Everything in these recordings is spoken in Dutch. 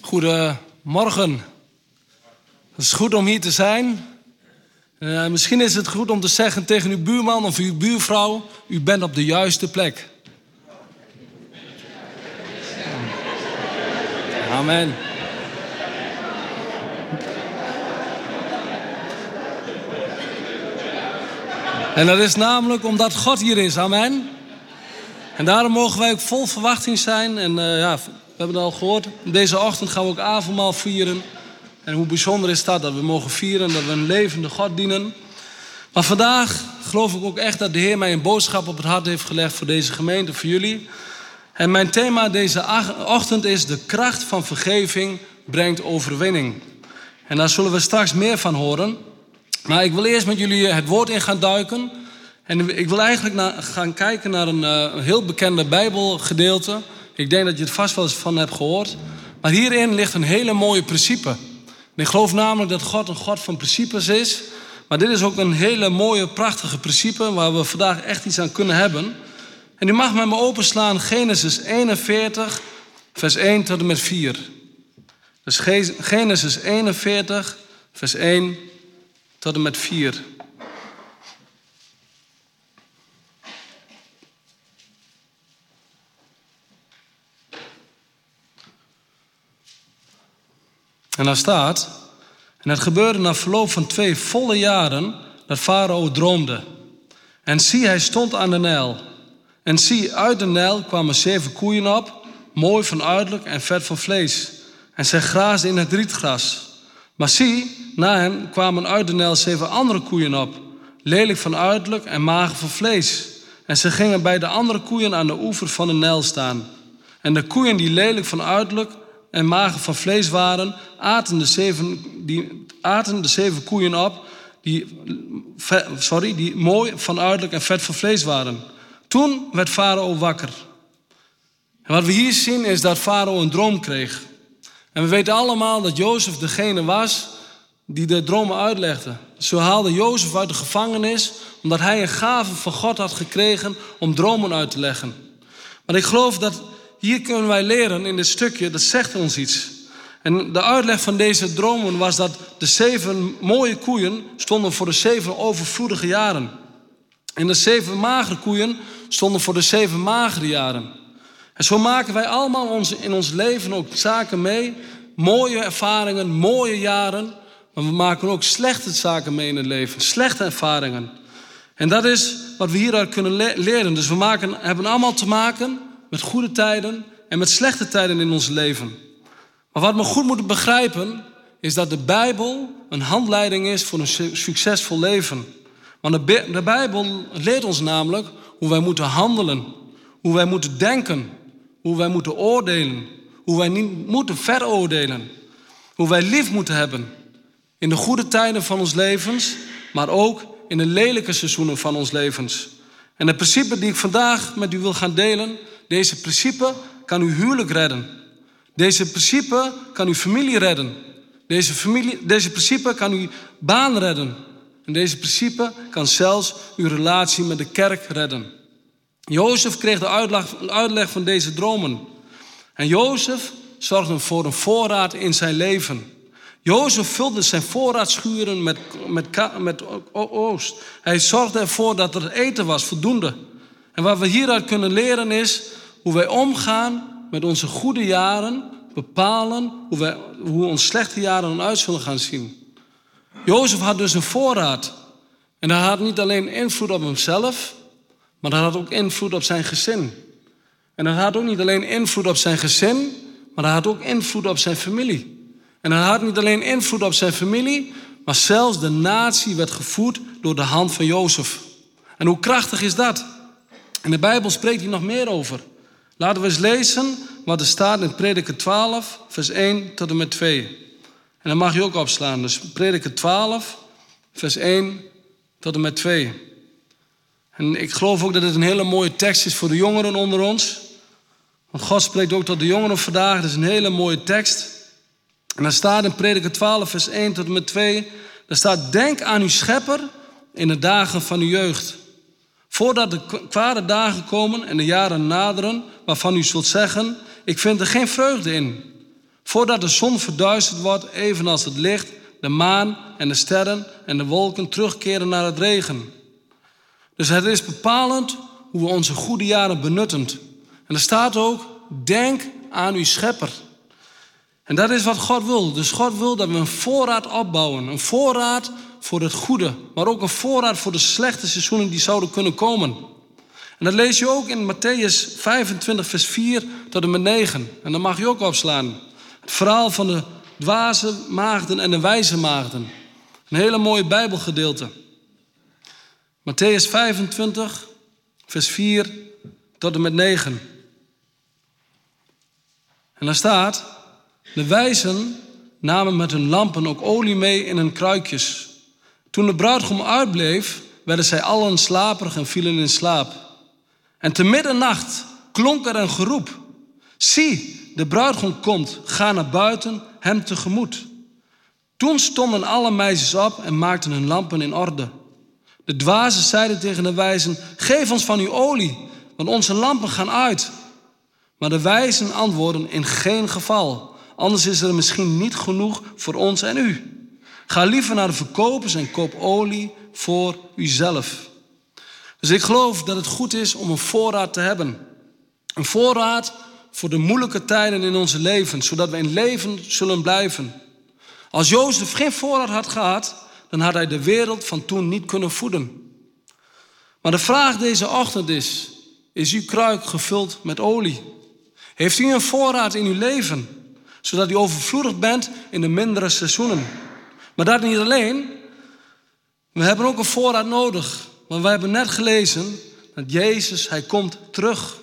Goedemorgen. Het is goed om hier te zijn. Uh, misschien is het goed om te zeggen tegen uw buurman of uw buurvrouw: U bent op de juiste plek. Amen. En dat is namelijk omdat God hier is. Amen. En daarom mogen wij ook vol verwachting zijn. En uh, ja, we hebben het al gehoord. Deze ochtend gaan we ook avondmaal vieren. En hoe bijzonder is dat, dat we mogen vieren, dat we een levende God dienen. Maar vandaag geloof ik ook echt dat de Heer mij een boodschap op het hart heeft gelegd voor deze gemeente, voor jullie. En mijn thema deze ochtend is de kracht van vergeving brengt overwinning. En daar zullen we straks meer van horen. Maar ik wil eerst met jullie het woord in gaan duiken. En ik wil eigenlijk gaan kijken naar een, een heel bekende Bijbelgedeelte. Ik denk dat je het vast wel eens van hebt gehoord. Maar hierin ligt een hele mooie principe. En ik geloof namelijk dat God een God van principes is. Maar dit is ook een hele mooie, prachtige principe waar we vandaag echt iets aan kunnen hebben. En u mag met me openslaan Genesis 41, vers 1 tot en met 4. Dus Genesis 41, vers 1 tot en met 4. En daar staat, en het gebeurde na verloop van twee volle jaren dat Farao droomde. En zie, hij stond aan de Nijl. En zie, uit de Nijl kwamen zeven koeien op, mooi van uiterlijk en vet van vlees. En zij graasden in het rietgras. Maar zie, na hen kwamen uit de Nijl zeven andere koeien op, lelijk van uiterlijk en mager van vlees. En ze gingen bij de andere koeien aan de oever van de Nijl staan. En de koeien die lelijk van uiterlijk en magen van vlees waren, aten de zeven, die, aten de zeven koeien op, die, sorry, die mooi van uiterlijk en vet van vlees waren. Toen werd Farao wakker. En wat we hier zien is dat Farao een droom kreeg. En we weten allemaal dat Jozef degene was die de dromen uitlegde. Zo haalde Jozef uit de gevangenis omdat hij een gave van God had gekregen om dromen uit te leggen. Maar ik geloof dat hier kunnen wij leren in dit stukje, dat zegt ons iets. En de uitleg van deze dromen was dat de zeven mooie koeien stonden voor de zeven overvloedige jaren. En de zeven magere koeien stonden voor de zeven magere jaren. En zo maken wij allemaal ons, in ons leven ook zaken mee. Mooie ervaringen, mooie jaren. Maar we maken ook slechte zaken mee in het leven. Slechte ervaringen. En dat is wat we hieruit kunnen leren. Dus we maken, hebben allemaal te maken met goede tijden en met slechte tijden in ons leven. Maar wat we goed moeten begrijpen, is dat de Bijbel een handleiding is voor een succesvol leven. Want de, Bijbel leert ons namelijk hoe wij moeten handelen, hoe wij moeten denken, hoe wij moeten oordelen, hoe wij niet moeten veroordelen, hoe wij lief moeten hebben in de goede tijden van ons levens, maar ook in de lelijke seizoenen van ons levens. En het principe die ik vandaag met u wil gaan delen, deze principe kan uw huwelijk redden. Deze principe kan uw familie redden. Deze, familie, deze principe kan uw baan redden. En deze principe kan zelfs uw relatie met de kerk redden. Jozef kreeg de uitleg, van deze dromen. En Jozef zorgde voor een voorraad in zijn leven. Jozef vulde zijn voorraadschuren met, met, met oost. Hij zorgde ervoor dat er eten was, voldoende. En wat we hieruit kunnen leren is hoe wij omgaan met onze goede jaren, bepalen hoe, wij, hoe onze slechte jaren eruit zullen gaan zien. Jozef had dus een voorraad. En dat had niet alleen invloed op hemzelf, maar dat had ook invloed op zijn gezin. En dat had ook niet alleen invloed op zijn gezin, maar dat had ook invloed op zijn familie. En dat had niet alleen invloed op zijn familie, maar zelfs de natie werd gevoed door de hand van Jozef. En hoe krachtig is dat? En de Bijbel spreekt hier nog meer over. Laten we eens lezen wat er staat in Prediker 12, vers 1 tot en met 2. En dan mag je ook opslaan. Dus Prediker 12, vers 1 tot en met 2. En ik geloof ook dat het een hele mooie tekst is voor de jongeren onder ons. Want God spreekt ook tot de jongeren vandaag. Het is een hele mooie tekst. En dan staat in Prediker 12, vers 1 tot en met 2. Daar staat, denk aan uw schepper in de dagen van uw jeugd Voordat de kwade dagen komen en de jaren naderen, waarvan u zult zeggen: Ik vind er geen vreugde in. Voordat de zon verduisterd wordt, evenals het licht, de maan en de sterren en de wolken terugkeren naar het regen. Dus het is bepalend hoe we onze goede jaren benutten. En er staat ook, denk aan uw schepper. En dat is wat God wil. Dus God wil dat we een voorraad opbouwen. Een voorraad voor het goede, maar ook een voorraad voor de slechte seizoenen die zouden kunnen komen. En dat lees je ook in Matthäus 25, vers 4 tot en met 9. En dan mag je ook opslaan. Het verhaal van de dwaze maagden en de wijze maagden. Een hele mooie Bijbelgedeelte. Matthäus 25, vers 4 tot en met 9. En daar staat: De wijzen namen met hun lampen ook olie mee in hun kruikjes. Toen de bruidegom uitbleef, werden zij allen slaperig en vielen in slaap. En te middernacht klonk er een geroep: Zie, de bruidegom komt, ga naar buiten, hem tegemoet. Toen stonden alle meisjes op en maakten hun lampen in orde. De dwazen zeiden tegen de wijzen: Geef ons van uw olie, want onze lampen gaan uit. Maar de wijzen antwoorden: In geen geval, anders is er misschien niet genoeg voor ons en u. Ga liever naar de verkopers en koop olie voor uzelf. Dus ik geloof dat het goed is om een voorraad te hebben. Een voorraad voor de moeilijke tijden in onze leven, zodat we in leven zullen blijven. Als Jozef geen voorraad had gehad, dan had hij de wereld van toen niet kunnen voeden. Maar de vraag deze ochtend is: is uw kruik gevuld met olie? Heeft u een voorraad in uw leven, zodat u overvloedig bent in de mindere seizoenen? Maar dat niet alleen. We hebben ook een voorraad nodig. Want we hebben net gelezen dat Jezus, hij komt terug.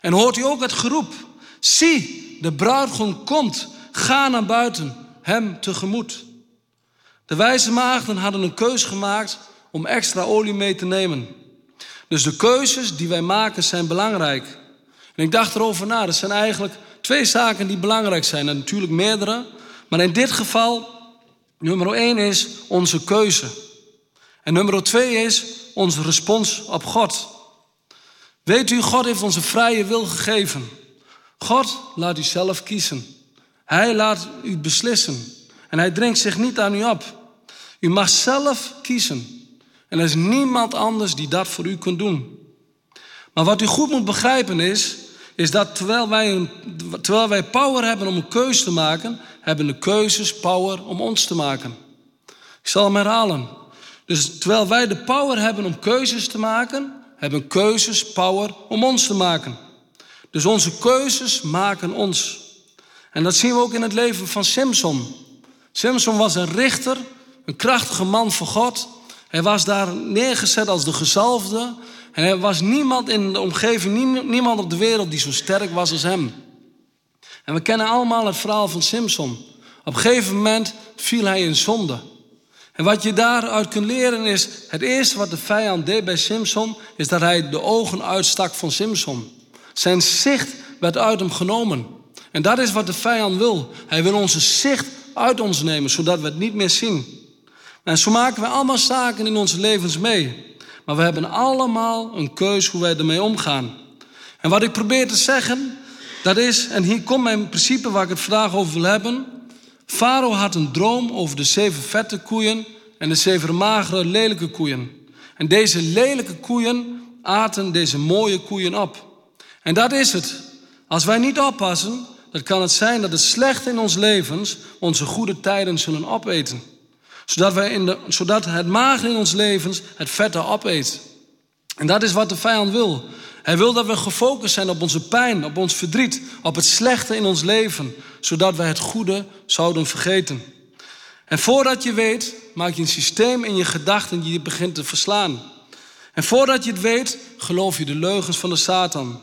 En hoort u ook het geroep. Zie, de bruidegom komt. Ga naar buiten, hem tegemoet. De wijze maagden hadden een keus gemaakt om extra olie mee te nemen. Dus de keuzes die wij maken zijn belangrijk. En ik dacht erover na, er zijn eigenlijk twee zaken die belangrijk zijn. En natuurlijk meerdere. Maar in dit geval Nummer 1 is onze keuze. En nummer 2 is onze respons op God. Weet u, God heeft ons een vrije wil gegeven. God laat u zelf kiezen. Hij laat u beslissen. En hij dringt zich niet aan u op. U mag zelf kiezen. En er is niemand anders die dat voor u kunt doen. Maar wat u goed moet begrijpen is, is dat terwijl wij, terwijl wij power hebben om een keuze te maken, hebben de keuzes power om ons te maken. Ik zal hem herhalen. Dus terwijl wij de power hebben om keuzes te maken, hebben keuzes power om ons te maken. Dus onze keuzes maken ons. En dat zien we ook in het leven van Simpson. Simpson was een richter, een krachtige man voor God. Hij was daar neergezet als de gezalfde. En er was niemand in de omgeving, niemand op de wereld die zo sterk was als hem. En we kennen allemaal het verhaal van Simpson. Op een gegeven moment viel hij in zonde. En wat je daaruit kunt leren is, het eerste wat de vijand deed bij Simpson, is dat hij de ogen uitstak van Simpson. Zijn zicht werd uit hem genomen. En dat is wat de vijand wil. Hij wil onze zicht uit ons nemen, zodat we het niet meer zien. En zo maken we allemaal zaken in onze levens mee. Maar we hebben allemaal een keus hoe wij ermee omgaan. En wat ik probeer te zeggen, dat is, en hier komt mijn principe waar ik het vandaag over wil hebben. Farao had een droom over de zeven vette koeien en de zeven magere, lelijke koeien. En deze lelijke koeien aten deze mooie koeien op. En dat is het. Als wij niet oppassen, dan kan het zijn dat het slechte in ons levens onze goede tijden zullen opeten. Zodat, wij in de, zodat het mager in ons levens het vette opeet. En dat is wat de vijand wil. Hij wil dat we gefocust zijn op onze pijn, op ons verdriet, op het slechte in ons leven, zodat wij het goede zouden vergeten. En voordat je weet, maak je een systeem in je gedachten die je begint te verslaan. En voordat je het weet, geloof je de leugens van de Satan.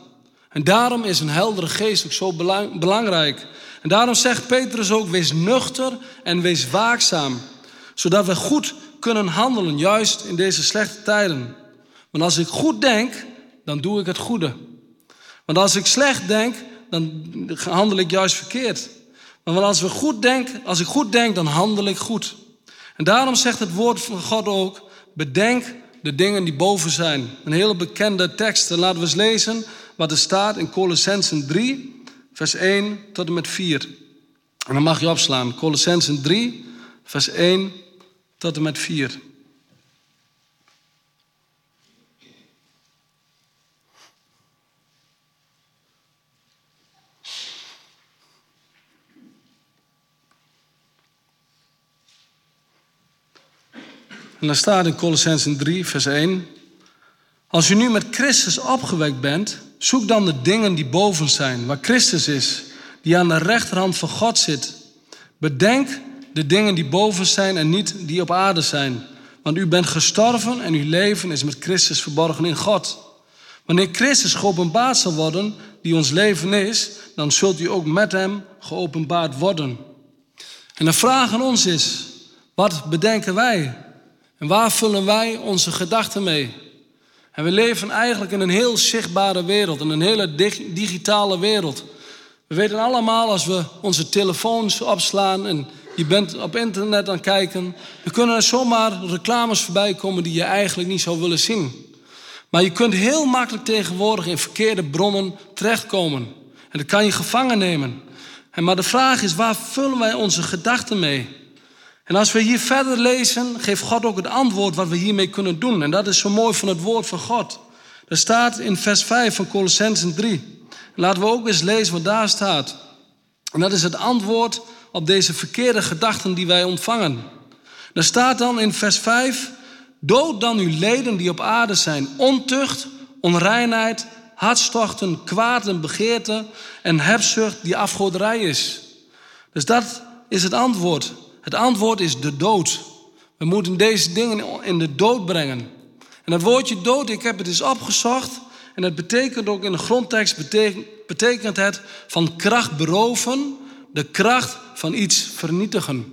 En daarom is een heldere geest ook zo belangrijk. En daarom zegt Petrus ook: wees nuchter en wees waakzaam, zodat we goed kunnen handelen, juist in deze slechte tijden. Want als ik goed denk, dan doe ik het goede. Want als ik slecht denk, dan handel ik juist verkeerd. Maar als, we goed denk, als ik goed denk, dan handel ik goed. En daarom zegt het woord van God ook: bedenk de dingen die boven zijn. Een hele bekende tekst. En laten we eens lezen wat er staat in Colossensen 3, vers 1 tot en met 4. En dan mag je opslaan. Colossensen 3, vers 1 tot en met 4. En dan staat in Colossensen 3, vers 1. Als u nu met Christus opgewekt bent, zoek dan de dingen die boven zijn, waar Christus is, die aan de rechterhand van God zit. Bedenk de dingen die boven zijn en niet die op aarde zijn. Want u bent gestorven en uw leven is met Christus verborgen in God. Wanneer Christus geopenbaard zal worden, die ons leven is, dan zult u ook met hem geopenbaard worden. En de vraag aan ons is, wat bedenken wij? En waar vullen wij onze gedachten mee? En we leven eigenlijk in een heel zichtbare wereld, in een hele digitale wereld. We weten allemaal als we onze telefoons opslaan en je bent op internet aan het kijken, dan kunnen er zomaar reclames voorbij komen die je eigenlijk niet zou willen zien. Maar je kunt heel makkelijk tegenwoordig in verkeerde bronnen terechtkomen. En dat kan je gevangen nemen. En maar de vraag is, waar vullen wij onze gedachten mee? En als we hier verder lezen, geeft God ook het antwoord wat we hiermee kunnen doen. En dat is zo mooi van het woord van God. Er staat in vers 5 van Colossensen 3. Laten we ook eens lezen wat daar staat. En dat is het antwoord op deze verkeerde gedachten die wij ontvangen. Er staat dan in vers 5: Dood dan uw leden die op aarde zijn: ontucht, onreinheid, hartstochten, kwaad en begeerte en hebzucht die afgoderij is. Dus dat is het antwoord. Het antwoord is de dood. We moeten deze dingen in de dood brengen. En dat woordje dood, ik heb het eens opgezocht. En het betekent ook in de grondtekst, betekent het van kracht beroven, de kracht van iets vernietigen.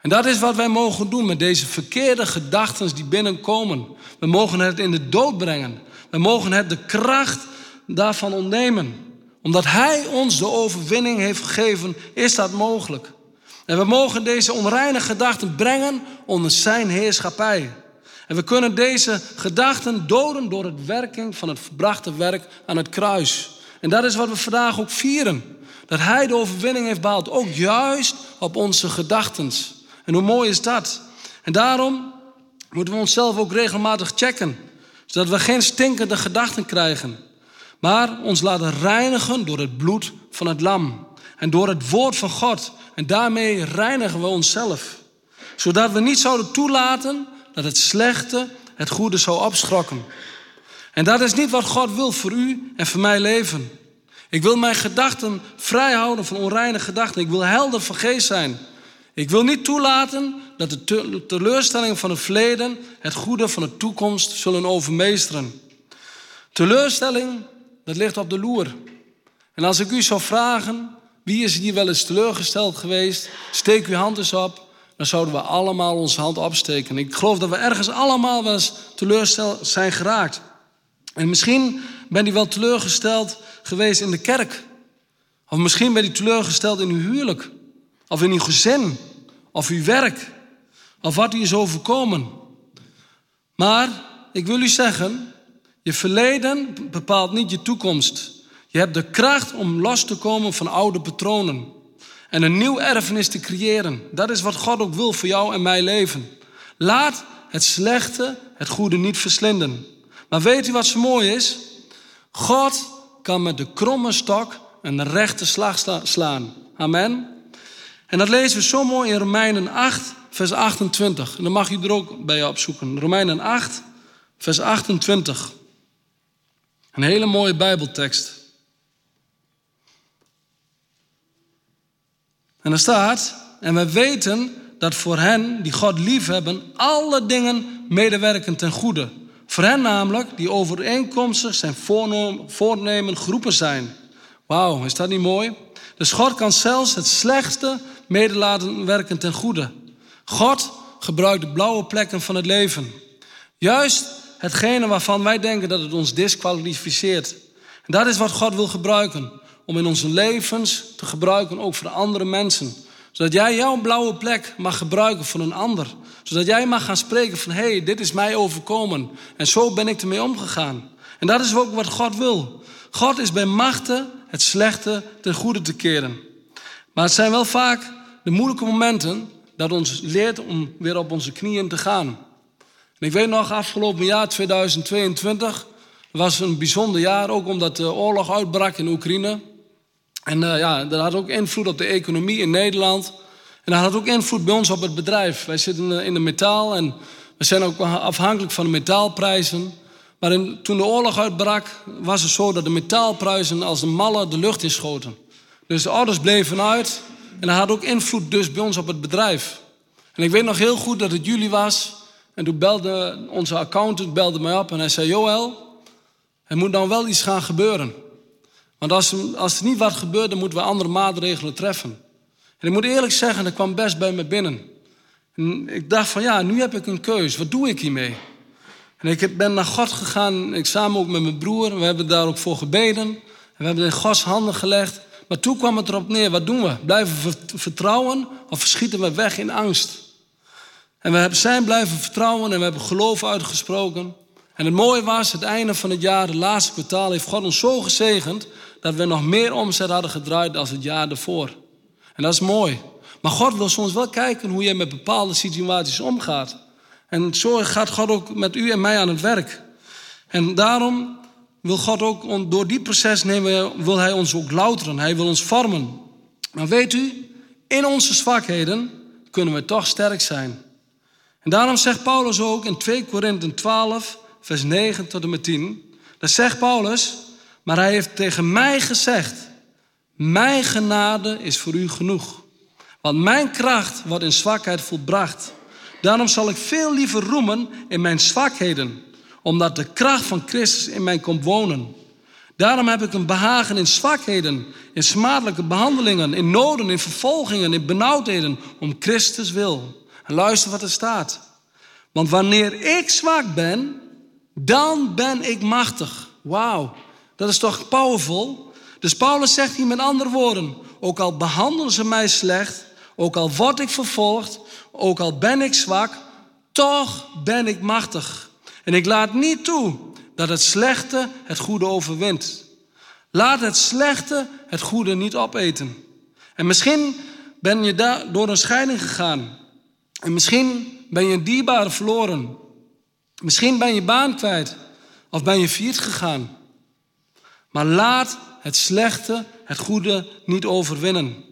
En dat is wat wij mogen doen met deze verkeerde gedachten die binnenkomen. We mogen het in de dood brengen. We mogen het de kracht daarvan ontnemen. Omdat Hij ons de overwinning heeft gegeven, is dat mogelijk. En we mogen deze onreine gedachten brengen onder Zijn heerschappij. En we kunnen deze gedachten doden door het werking van het verbrachte werk aan het kruis. En dat is wat we vandaag ook vieren. Dat Hij de overwinning heeft behaald, ook juist op onze gedachten. En hoe mooi is dat? En daarom moeten we onszelf ook regelmatig checken. Zodat we geen stinkende gedachten krijgen. Maar ons laten reinigen door het bloed van het lam. En door het woord van God. En daarmee reinigen we onszelf. Zodat we niet zouden toelaten dat het slechte het goede zou opschrokken. En dat is niet wat God wil voor u en voor mijn leven. Ik wil mijn gedachten vrij houden van onreine gedachten. Ik wil helder van geest zijn. Ik wil niet toelaten dat de teleurstellingen van het verleden het goede van de toekomst zullen overmeesteren. Teleurstelling, dat ligt op de loer. En als ik u zou vragen, wie is hier wel eens teleurgesteld geweest? Steek uw hand eens op dan zouden we allemaal onze hand opsteken. Ik geloof dat we ergens allemaal wel eens teleurgesteld zijn geraakt. En misschien ben je wel teleurgesteld geweest in de kerk. Of misschien ben je teleurgesteld in uw huwelijk. Of in uw gezin. Of uw werk. Of wat u is overkomen. Maar ik wil u zeggen, je verleden bepaalt niet je toekomst. Je hebt de kracht om los te komen van oude patronen en een nieuw erfenis te creëren. Dat is wat God ook wil voor jou en mijn leven. Laat het slechte het goede niet verslinden. Maar weet u wat zo mooi is? God kan met de kromme stok een rechte slag slaan. Amen. En dat lezen we zo mooi in Romeinen 8, vers 28. En dan mag u er ook bij opzoeken. Romeinen 8, vers 28. Een hele mooie Bijbeltekst. En er staat, en we weten dat voor hen die God liefhebben, alle dingen medewerken ten goede. Voor hen namelijk die overeenkomstig zijn voornemen groepen zijn. Wauw, is dat niet mooi? Dus God kan zelfs het slechtste werken ten goede. God gebruikt de blauwe plekken van het leven. Juist hetgene waarvan wij denken dat het ons disqualificeert. En dat is wat God wil gebruiken om in onze levens te gebruiken, ook voor andere mensen. Zodat jij jouw blauwe plek mag gebruiken voor een ander. Zodat jij mag gaan spreken van, hé, hey, dit is mij overkomen. En zo ben ik ermee omgegaan. En dat is ook wat God wil. God is bij machten het slechte ten goede te keren. Maar het zijn wel vaak de moeilijke momenten dat ons leert om weer op onze knieën te gaan. En ik weet nog, afgelopen jaar 2022 was een bijzonder jaar, ook omdat de oorlog uitbrak in Oekraïne. En uh, ja, dat had ook invloed op de economie in Nederland. En dat had ook invloed bij ons op het bedrijf. Wij zitten in de metaal en we zijn ook afhankelijk van de metaalprijzen. Maar toen de oorlog uitbrak, was het zo dat de metaalprijzen als een malle de lucht inschoten. Dus de orders bleven uit en dat had ook invloed dus bij ons op het bedrijf. En ik weet nog heel goed dat het juli was. En toen belde onze accountant belde mij op en hij zei: Joël, er moet dan wel iets gaan gebeuren. Want als, als er niet wat gebeurt, dan moeten we andere maatregelen treffen. En ik moet eerlijk zeggen, dat kwam best bij me binnen. En ik dacht van ja, nu heb ik een keus. Wat doe ik hiermee? En ik ben naar God gegaan, ik samen ook met mijn broer. We hebben daar ook voor gebeden. En we hebben in Gods handen gelegd. Maar toen kwam het erop neer, wat doen we? Blijven we vertrouwen of verschieten we weg in angst? En we zijn blijven vertrouwen en we hebben geloof uitgesproken. En het mooie was, het einde van het jaar, het laatste kwartaal, heeft God ons zo gezegend dat we nog meer omzet hadden gedraaid dan het jaar ervoor. En dat is mooi. Maar God wil soms wel kijken hoe je met bepaalde situaties omgaat. En zo gaat God ook met u en mij aan het werk. En daarom wil God ook, door die proces nemen, wil Hij ons ook louteren. Hij wil ons vormen. Maar weet u, in onze zwakheden kunnen we toch sterk zijn. En daarom zegt Paulus ook in 2 Korinthe 12, vers 9 tot en met 10. Dat zegt Paulus, maar hij heeft tegen mij gezegd, mijn genade is voor u genoeg. Want mijn kracht wordt in zwakheid volbracht. Daarom zal ik veel liever roemen in mijn zwakheden, omdat de kracht van Christus in mij komt wonen. Daarom heb ik een behagen in zwakheden, in smadelijke behandelingen, in noden, in vervolgingen, in benauwdheden, om Christus wil. Luister wat er staat. Want wanneer ik zwak ben, dan ben ik machtig. Wauw, dat is toch powerful? Dus Paulus zegt hier met andere woorden: ook al behandelen ze mij slecht, ook al word ik vervolgd, ook al ben ik zwak, toch ben ik machtig. En ik laat niet toe dat het slechte het goede overwint. Laat het slechte het goede niet opeten. En misschien ben je daar door een scheiding gegaan. En misschien ben je een dierbare verloren. Misschien ben je baan kwijt. Of ben je failliet gegaan. Maar laat het slechte het goede niet overwinnen.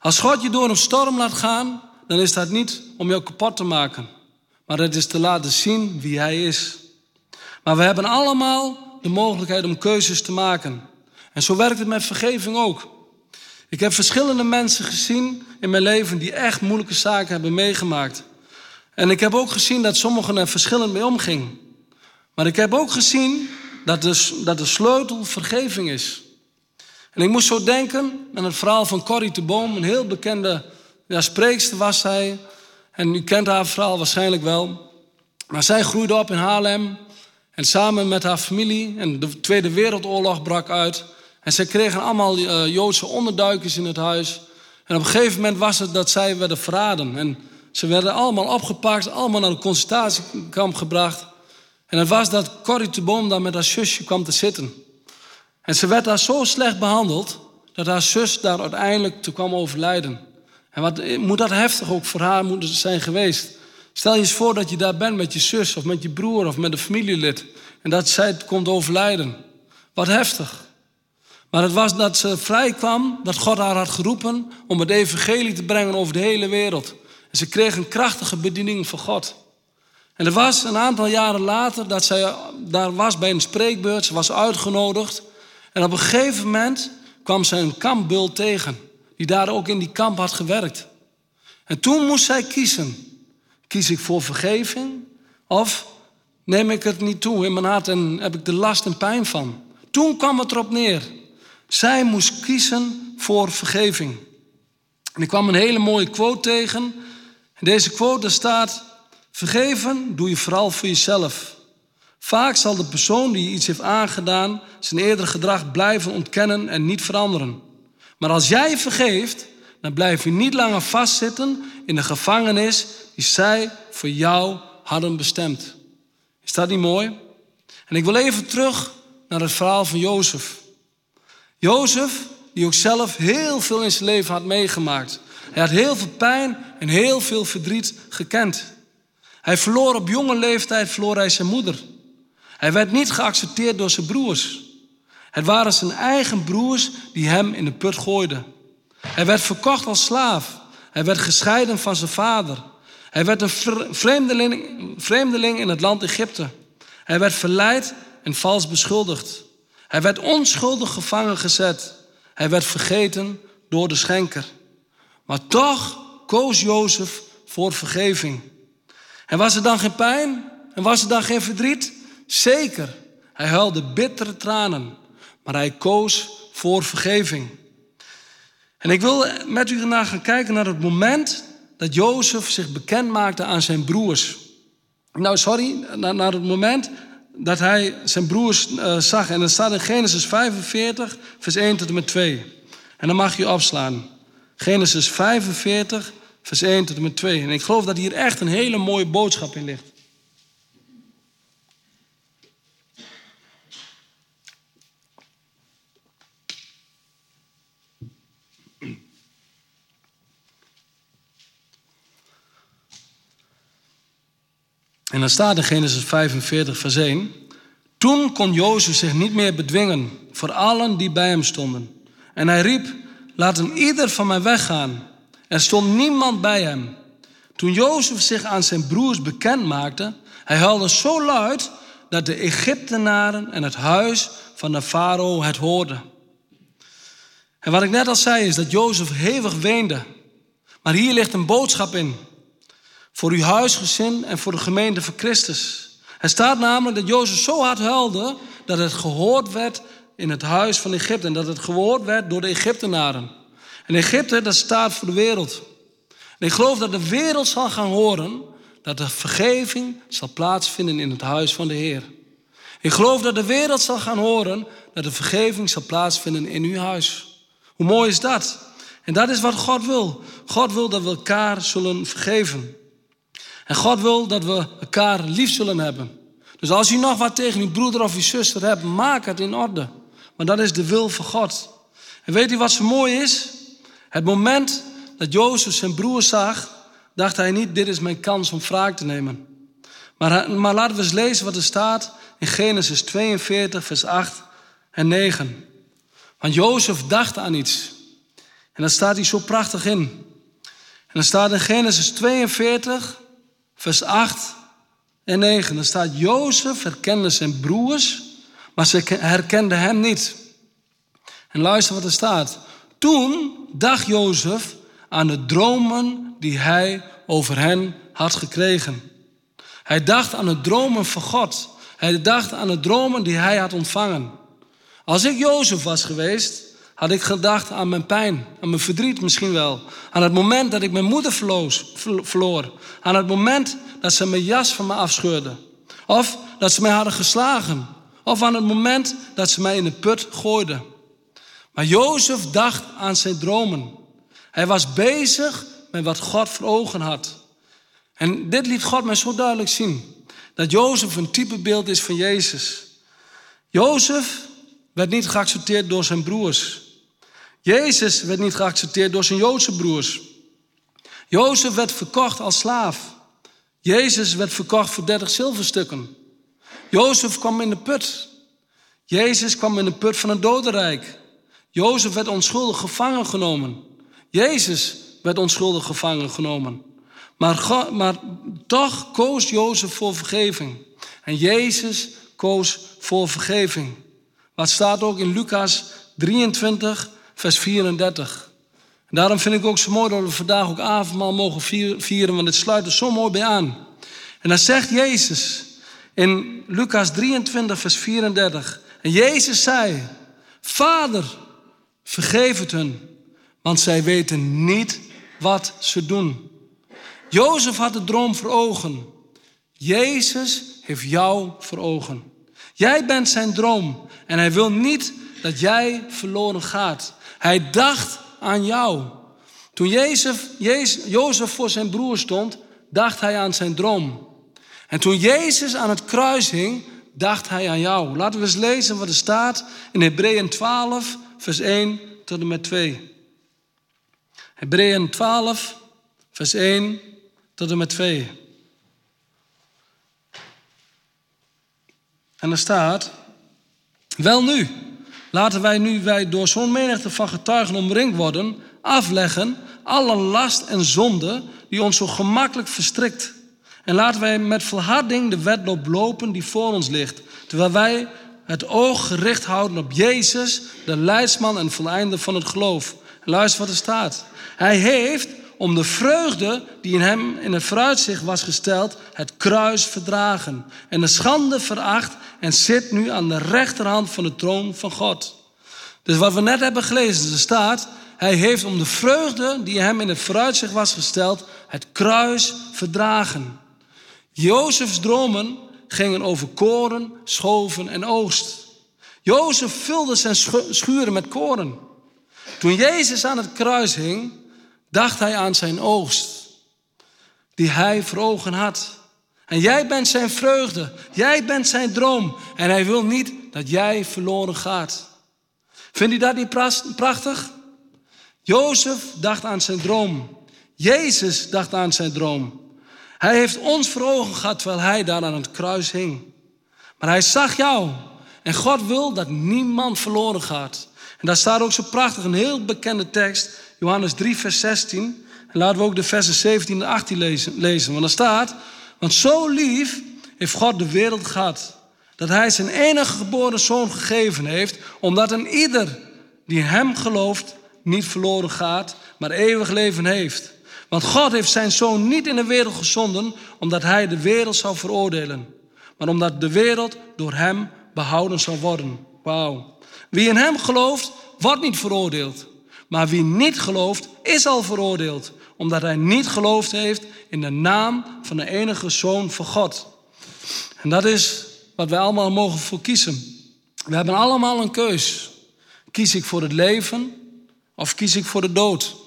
Als God je door een storm laat gaan, dan is dat niet om jou kapot te maken. Maar het is te laten zien wie Hij is. Maar we hebben allemaal de mogelijkheid om keuzes te maken. En zo werkt het met vergeving ook. Ik heb verschillende mensen gezien in mijn leven die echt moeilijke zaken hebben meegemaakt. En ik heb ook gezien dat sommigen er verschillend mee omgingen. Maar ik heb ook gezien dat de, dat de sleutel vergeving is. En ik moest zo denken aan het verhaal van Corrie de Boom, een heel bekende ja, spreekster was zij. En u kent haar verhaal waarschijnlijk wel. Maar zij groeide op in Haarlem. En samen met haar familie, en de Tweede Wereldoorlog brak uit. En zij kregen allemaal uh, Joodse onderduikers in het huis. En op een gegeven moment was het dat zij werden verraden. En ze werden allemaal opgepakt, allemaal naar een concentratiekamp gebracht. En het was dat Corrie de Boom daar met haar zusje kwam te zitten. En ze werd daar zo slecht behandeld dat haar zus daar uiteindelijk te kwam overlijden. En wat moet dat heftig ook voor haar moeten zijn geweest? Stel je eens voor dat je daar bent met je zus of met je broer of met een familielid en dat zij komt overlijden. Wat heftig. Maar het was dat ze vrij kwam, dat God haar had geroepen om het evangelie te brengen over de hele wereld. En ze kreeg een krachtige bediening van God. En er was een aantal jaren later dat zij daar was bij een spreekbeurt. Ze was uitgenodigd. En op een gegeven moment kwam ze een kampbul tegen. Die daar ook in die kamp had gewerkt. En toen moest zij kiezen. Kies ik voor vergeving? Of neem ik het niet toe in mijn hart en heb ik de last en pijn van? Toen kwam het erop neer. Zij moest kiezen voor vergeving. En ik kwam een hele mooie quote tegen. In deze quote staat: Vergeven doe je vooral voor jezelf. Vaak zal de persoon die je iets heeft aangedaan zijn eerdere gedrag blijven ontkennen en niet veranderen. Maar als jij vergeeft, dan blijf je niet langer vastzitten in de gevangenis die zij voor jou hadden bestemd. Is dat niet mooi? En ik wil even terug naar het verhaal van Jozef. Jozef die ook zelf heel veel in zijn leven had meegemaakt. Hij had heel veel pijn en heel veel verdriet gekend. Hij verloor op jonge leeftijd verloor hij zijn moeder. Hij werd niet geaccepteerd door zijn broers. Het waren zijn eigen broers die hem in de put gooiden. Hij werd verkocht als slaaf. Hij werd gescheiden van zijn vader. Hij werd een vreemdeling, vreemdeling in het land Egypte. Hij werd verleid en vals beschuldigd. Hij werd onschuldig gevangen gezet. Hij werd vergeten door de schenker. Maar toch koos Jozef voor vergeving. En was er dan geen pijn? En was er dan geen verdriet? Zeker. Hij huilde bittere tranen. Maar hij koos voor vergeving. En ik wil met u vandaag gaan kijken naar het moment dat Jozef zich bekend maakte aan zijn broers. Nou, sorry, naar, het moment dat hij zijn broers uh, zag. En dat staat in Genesis 45, vers 1 tot en met 2. En dan mag je opslaan. Genesis 45, vers 1 tot en met 2. En ik geloof dat hier echt een hele mooie boodschap in ligt. En dan staat in Genesis 45, vers 1. Toen kon Jozef zich niet meer bedwingen voor allen die bij hem stonden. En hij riep, laten ieder van mij weggaan. Er stond niemand bij hem. Toen Jozef zich aan zijn broers bekend maakte, hij huilde zo luid dat de Egyptenaren en het huis van de farao het hoorden. En wat ik net al zei is dat Jozef hevig weende. Maar hier ligt een boodschap in. Voor uw huisgezin en voor de gemeente van Christus. Er staat namelijk dat Jozef zo hard huilde dat het gehoord werd in het huis van Egypte. En dat het gehoord werd door de Egyptenaren. En Egypte, dat staat voor de wereld. En ik geloof dat de wereld zal gaan horen dat de vergeving zal plaatsvinden in het huis van de Heer. Ik geloof dat de wereld zal gaan horen dat de vergeving zal plaatsvinden in uw huis. Hoe mooi is dat? En dat is wat God wil. God wil dat we elkaar zullen vergeven. En God wil dat we elkaar lief zullen hebben. Dus als je nog wat tegen je broeder of je zuster hebt, maak het in orde. Maar dat is de wil van God. En weet u wat zo mooi is? Het moment dat Jozef zijn broer zag, dacht hij niet, dit is mijn kans om wraak te nemen. Maar, maar laten we eens lezen wat er staat in Genesis 42, vers 8 en 9. Want Jozef dacht aan iets. En dat staat hier zo prachtig in. En dan staat in Genesis 42, vers 8 en 9. Dan staat Jozef herkende zijn broers, maar ze herkenden hem niet. En luister wat er staat. Toen dacht Jozef aan de dromen die hij over hen had gekregen. Hij dacht aan de dromen van God. Hij dacht aan de dromen die hij had ontvangen. Als ik Jozef was geweest, had ik gedacht aan mijn pijn, aan mijn verdriet misschien wel. Aan het moment dat ik mijn moeder verloor. Aan het moment dat ze mijn jas van me afscheurde. Of dat ze mij hadden geslagen. Of aan het moment dat ze mij in de put gooiden. Maar Jozef dacht aan zijn dromen. Hij was bezig met wat God voor ogen had. En dit liet God mij zo duidelijk zien. Dat Jozef een typebeeld is van Jezus. Jozef werd niet geaccepteerd door zijn broers. Jezus werd niet geaccepteerd door zijn Joodse broers. Jozef werd verkocht als slaaf. Jezus werd verkocht voor 30 zilverstukken. Jozef kwam in de put. Jezus kwam in de put van het dodenrijk. Jozef werd onschuldig gevangen genomen. Jezus werd onschuldig gevangen genomen. Maar, maar toch koos Jozef voor vergeving. En Jezus koos voor vergeving. Wat staat ook in Lucas 23, vers 34. En daarom vind ik ook zo mooi dat we vandaag ook avondmaal mogen vieren, want het sluit er zo mooi bij aan. En dan zegt Jezus in Lucas 23, vers 34. En Jezus zei, Vader, vergeef het hun, want zij weten niet wat ze doen. Jozef had de droom voor ogen. Jezus heeft jou voor ogen. Jij bent zijn droom en hij wil niet dat jij verloren gaat. Hij dacht aan jou. Toen Jezus, Jozef voor zijn broer stond, dacht hij aan zijn droom. En toen Jezus aan het kruis hing, dacht hij aan jou. Laten we eens lezen wat er staat in Hebreeën 12, vers 1 tot en met 2. Hebreeën 12, vers 1 tot en met 2. En er staat: Wel nu, laten wij nu wij door zo'n menigte van getuigen omringd worden, afleggen alle last en zonde die ons zo gemakkelijk verstrikt. En laten wij met volharding de wedloop lopen die voor ons ligt, terwijl wij het oog gericht houden op Jezus, de leidsman en voleinder van het geloof. Luister wat er staat. Hij heeft om de vreugde die in hem in het vooruitzicht was gesteld, het kruis verdragen en de schande veracht en zit nu aan de rechterhand van de troon van God. Dus wat we net hebben gelezen, er staat, hij heeft om de vreugde die hem in het vooruitzicht was gesteld, het kruis verdragen. Jozefs dromen gingen over koren, schoven en oost. Jozef vulde zijn schuren met koren. Toen Jezus aan het kruis hing, dacht hij aan zijn oogst, die hij voor ogen had. En jij bent zijn vreugde, jij bent zijn droom. En hij wil niet dat jij verloren gaat. Vindt u dat niet prachtig? Jozef dacht aan zijn droom. Jezus dacht aan zijn droom. Hij heeft ons voor ogen gehad terwijl hij daar aan het kruis hing. Maar hij zag jou. En God wil dat niemand verloren gaat. En daar staat ook zo prachtig een heel bekende tekst. Johannes 3, vers 16. En laten we ook de versen 17 en 18 lezen. lezen. Want er staat, want zo lief heeft God de wereld gehad. Dat hij zijn enige geboren zoon gegeven heeft. Omdat een ieder die hem gelooft niet verloren gaat, maar eeuwig leven heeft. Want God heeft zijn zoon niet in de wereld gezonden omdat hij de wereld zou veroordelen, maar omdat de wereld door hem behouden zou worden. Wauw. Wie in hem gelooft, wordt niet veroordeeld. Maar wie niet gelooft, is al veroordeeld, omdat hij niet geloofd heeft in de naam van de enige zoon van God. En dat is wat wij allemaal mogen voor kiezen. We hebben allemaal een keus. Kies ik voor het leven of kies ik voor de dood?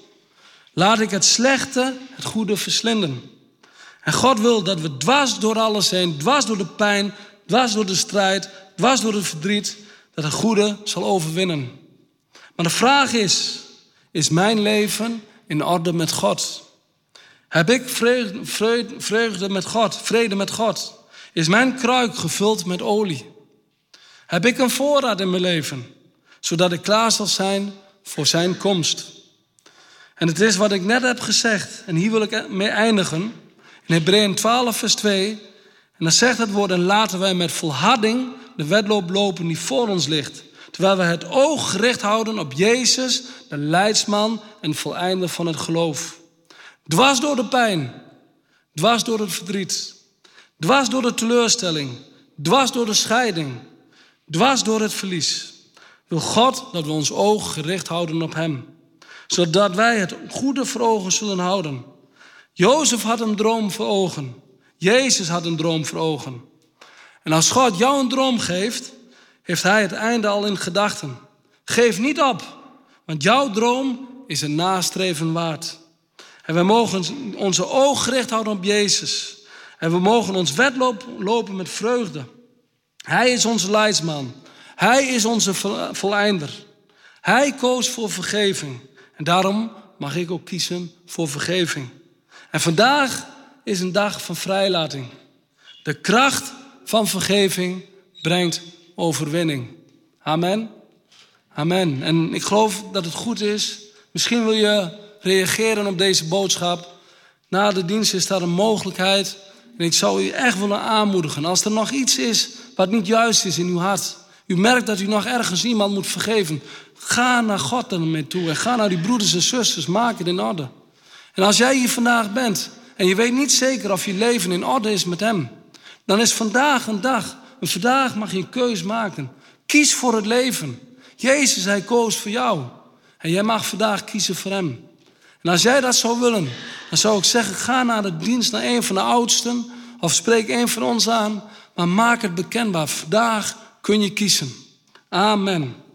Laat ik het slechte het goede verslinden. En God wil dat we dwars door alles heen, dwars door de pijn, dwars door de strijd, dwars door het verdriet, dat het goede zal overwinnen. Maar de vraag is, is mijn leven in orde met God? Heb ik vreugde, vreugde met God, vrede met God? Is mijn kruik gevuld met olie? Heb ik een voorraad in mijn leven, zodat ik klaar zal zijn voor zijn komst? En het is wat ik net heb gezegd, en hier wil ik mee eindigen. In Hebreeën 12, vers 2. En dan zegt het woord, en laten wij met volharding de wedloop lopen die voor ons ligt. Terwijl we het oog gericht houden op Jezus, de leidsman en voleinder van het geloof. Dwars door de pijn, dwars door het verdriet, dwars door de teleurstelling, dwars door de scheiding, dwars door het verlies. Wil God dat we ons oog gericht houden op Hem zodat wij het goede voor ogen zullen houden. Jozef had een droom voor ogen. Jezus had een droom voor ogen. En als God jou een droom geeft, heeft Hij het einde al in gedachten. Geef niet op, want jouw droom is een nastreven waard. En we mogen onze oog gericht houden op Jezus. En we mogen ons wedloop lopen met vreugde. Hij is onze leidsman. Hij is onze voleinder. Hij koos voor vergeving. En daarom mag ik ook kiezen voor vergeving. En vandaag is een dag van vrijlating. De kracht van vergeving brengt overwinning. Amen. Amen. En ik geloof dat het goed is. Misschien wil je reageren op deze boodschap. Na de dienst is daar een mogelijkheid. En ik zou u echt willen aanmoedigen. Als er nog iets is wat niet juist is in uw hart. U merkt dat u nog ergens iemand moet vergeven. Ga naar God ermee toe en ga naar die broeders en zusters, maak het in orde. En als jij hier vandaag bent en je weet niet zeker of je leven in orde is met Hem, dan is vandaag een dag. En vandaag mag je een keus maken. Kies voor het leven. Jezus, Hij koos voor jou. En jij mag vandaag kiezen voor Hem. En als jij dat zou willen, dan zou ik zeggen: ga naar de dienst, naar een van de oudsten. Of spreek een van ons aan. Maar maak het bekendbaar. Vandaag kun je kiezen. Amen.